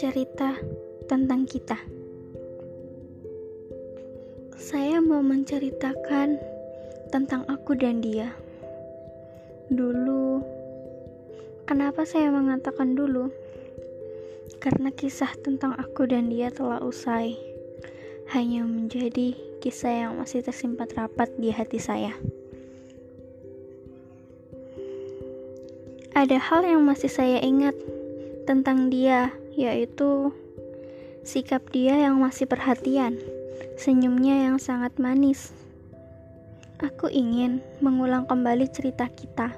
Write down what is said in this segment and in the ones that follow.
cerita tentang kita. Saya mau menceritakan tentang aku dan dia. Dulu, kenapa saya mengatakan dulu? Karena kisah tentang aku dan dia telah usai, hanya menjadi kisah yang masih tersimpan rapat di hati saya. Ada hal yang masih saya ingat tentang dia, yaitu sikap dia yang masih perhatian, senyumnya yang sangat manis. Aku ingin mengulang kembali cerita kita.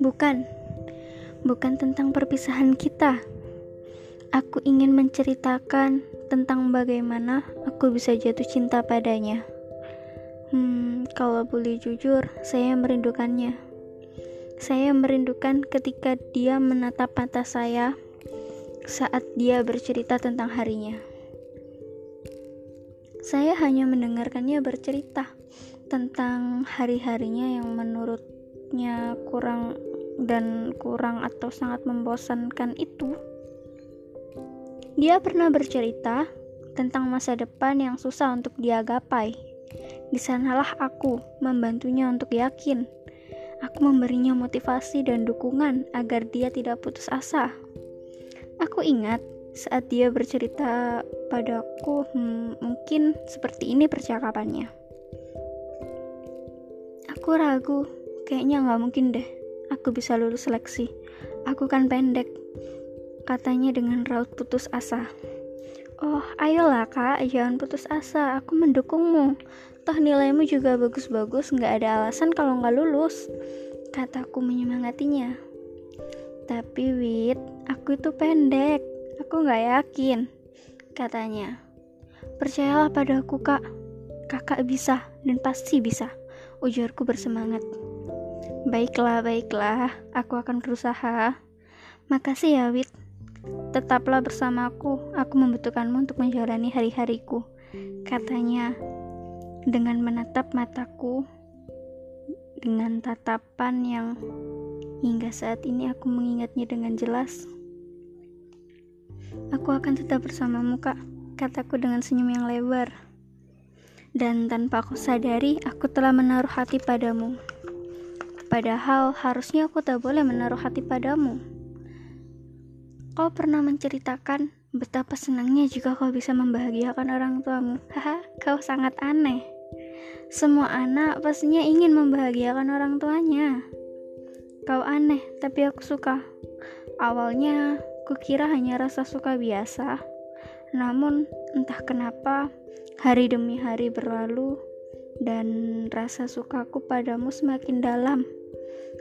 Bukan, bukan tentang perpisahan kita. Aku ingin menceritakan tentang bagaimana aku bisa jatuh cinta padanya. Hmm, kalau boleh jujur, saya merindukannya. Saya merindukan ketika dia menatap mata saya saat dia bercerita tentang harinya. Saya hanya mendengarkannya bercerita tentang hari-harinya yang menurutnya kurang dan kurang atau sangat membosankan itu. Dia pernah bercerita tentang masa depan yang susah untuk dia gapai. Di sanalah aku membantunya untuk yakin Aku memberinya motivasi dan dukungan agar dia tidak putus asa. Aku ingat saat dia bercerita padaku, hmm, mungkin seperti ini percakapannya. Aku ragu, kayaknya nggak mungkin deh. Aku bisa lulus seleksi. Aku kan pendek, katanya dengan raut putus asa. Oh, ayolah kak, jangan putus asa. Aku mendukungmu. Toh nilaimu juga bagus-bagus, nggak ada alasan kalau nggak lulus. Kataku menyemangatinya. Tapi Wit, aku itu pendek. Aku nggak yakin. Katanya. Percayalah padaku kak. Kakak bisa dan pasti bisa. Ujarku bersemangat. Baiklah, baiklah. Aku akan berusaha. Makasih ya Wit. Tetaplah bersamaku. Aku membutuhkanmu untuk menjalani hari-hariku. Katanya dengan menatap mataku dengan tatapan yang hingga saat ini aku mengingatnya dengan jelas. Aku akan tetap bersamamu, Kak, kataku dengan senyum yang lebar. Dan tanpa aku sadari, aku telah menaruh hati padamu. Padahal harusnya aku tak boleh menaruh hati padamu. Kau pernah menceritakan betapa senangnya jika kau bisa membahagiakan orang tuamu. Haha, kau sangat aneh. Semua anak pastinya ingin membahagiakan orang tuanya. Kau aneh, tapi aku suka. Awalnya, kukira hanya rasa suka biasa. Namun, entah kenapa, hari demi hari berlalu dan rasa sukaku padamu semakin dalam.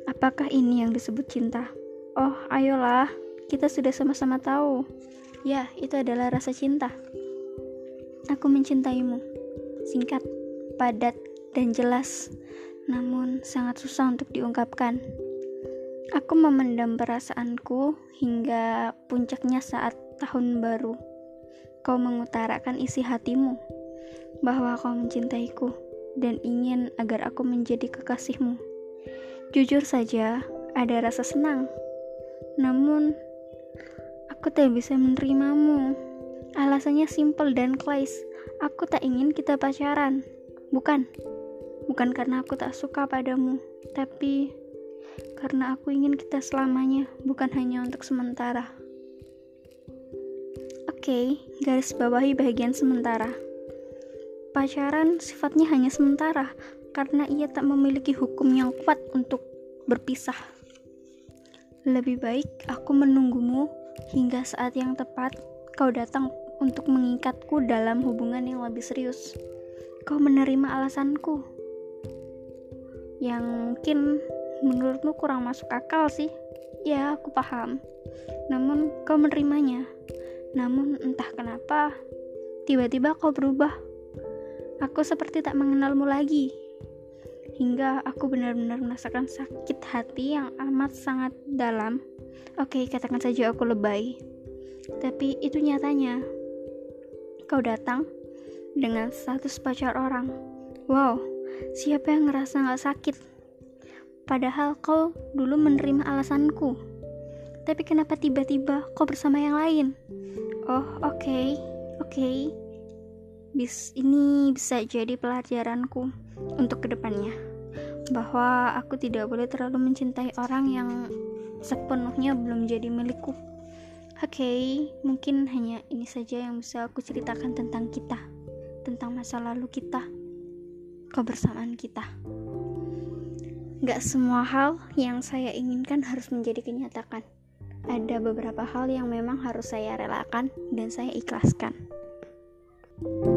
Apakah ini yang disebut cinta? Oh, ayolah, kita sudah sama-sama tahu. Ya, itu adalah rasa cinta. Aku mencintaimu. Singkat padat, dan jelas, namun sangat susah untuk diungkapkan. Aku memendam perasaanku hingga puncaknya saat tahun baru. Kau mengutarakan isi hatimu bahwa kau mencintaiku dan ingin agar aku menjadi kekasihmu. Jujur saja, ada rasa senang. Namun, aku tak bisa menerimamu. Alasannya simpel dan klise. Aku tak ingin kita pacaran. Bukan, bukan karena aku tak suka padamu, tapi karena aku ingin kita selamanya, bukan hanya untuk sementara. Oke, okay, garis bawahi bagian sementara. Pacaran sifatnya hanya sementara karena ia tak memiliki hukum yang kuat untuk berpisah. Lebih baik aku menunggumu hingga saat yang tepat kau datang untuk mengikatku dalam hubungan yang lebih serius kau menerima alasanku yang mungkin menurutmu kurang masuk akal sih? Ya aku paham. Namun kau menerimanya. Namun entah kenapa tiba-tiba kau berubah. Aku seperti tak mengenalmu lagi. Hingga aku benar-benar merasakan sakit hati yang amat sangat dalam. Oke katakan saja aku lebay. Tapi itu nyatanya. Kau datang dengan status pacar orang. Wow, siapa yang ngerasa gak sakit? Padahal kau dulu menerima alasanku. tapi kenapa tiba-tiba kau bersama yang lain? Oh, oke, okay, oke. Okay. Bis ini bisa jadi pelajaranku untuk ke depannya bahwa aku tidak boleh terlalu mencintai orang yang sepenuhnya belum jadi milikku. Oke, okay, mungkin hanya ini saja yang bisa aku ceritakan tentang kita, tentang masa lalu kita, kebersamaan kita. Gak semua hal yang saya inginkan harus menjadi kenyataan. Ada beberapa hal yang memang harus saya relakan dan saya ikhlaskan. thank you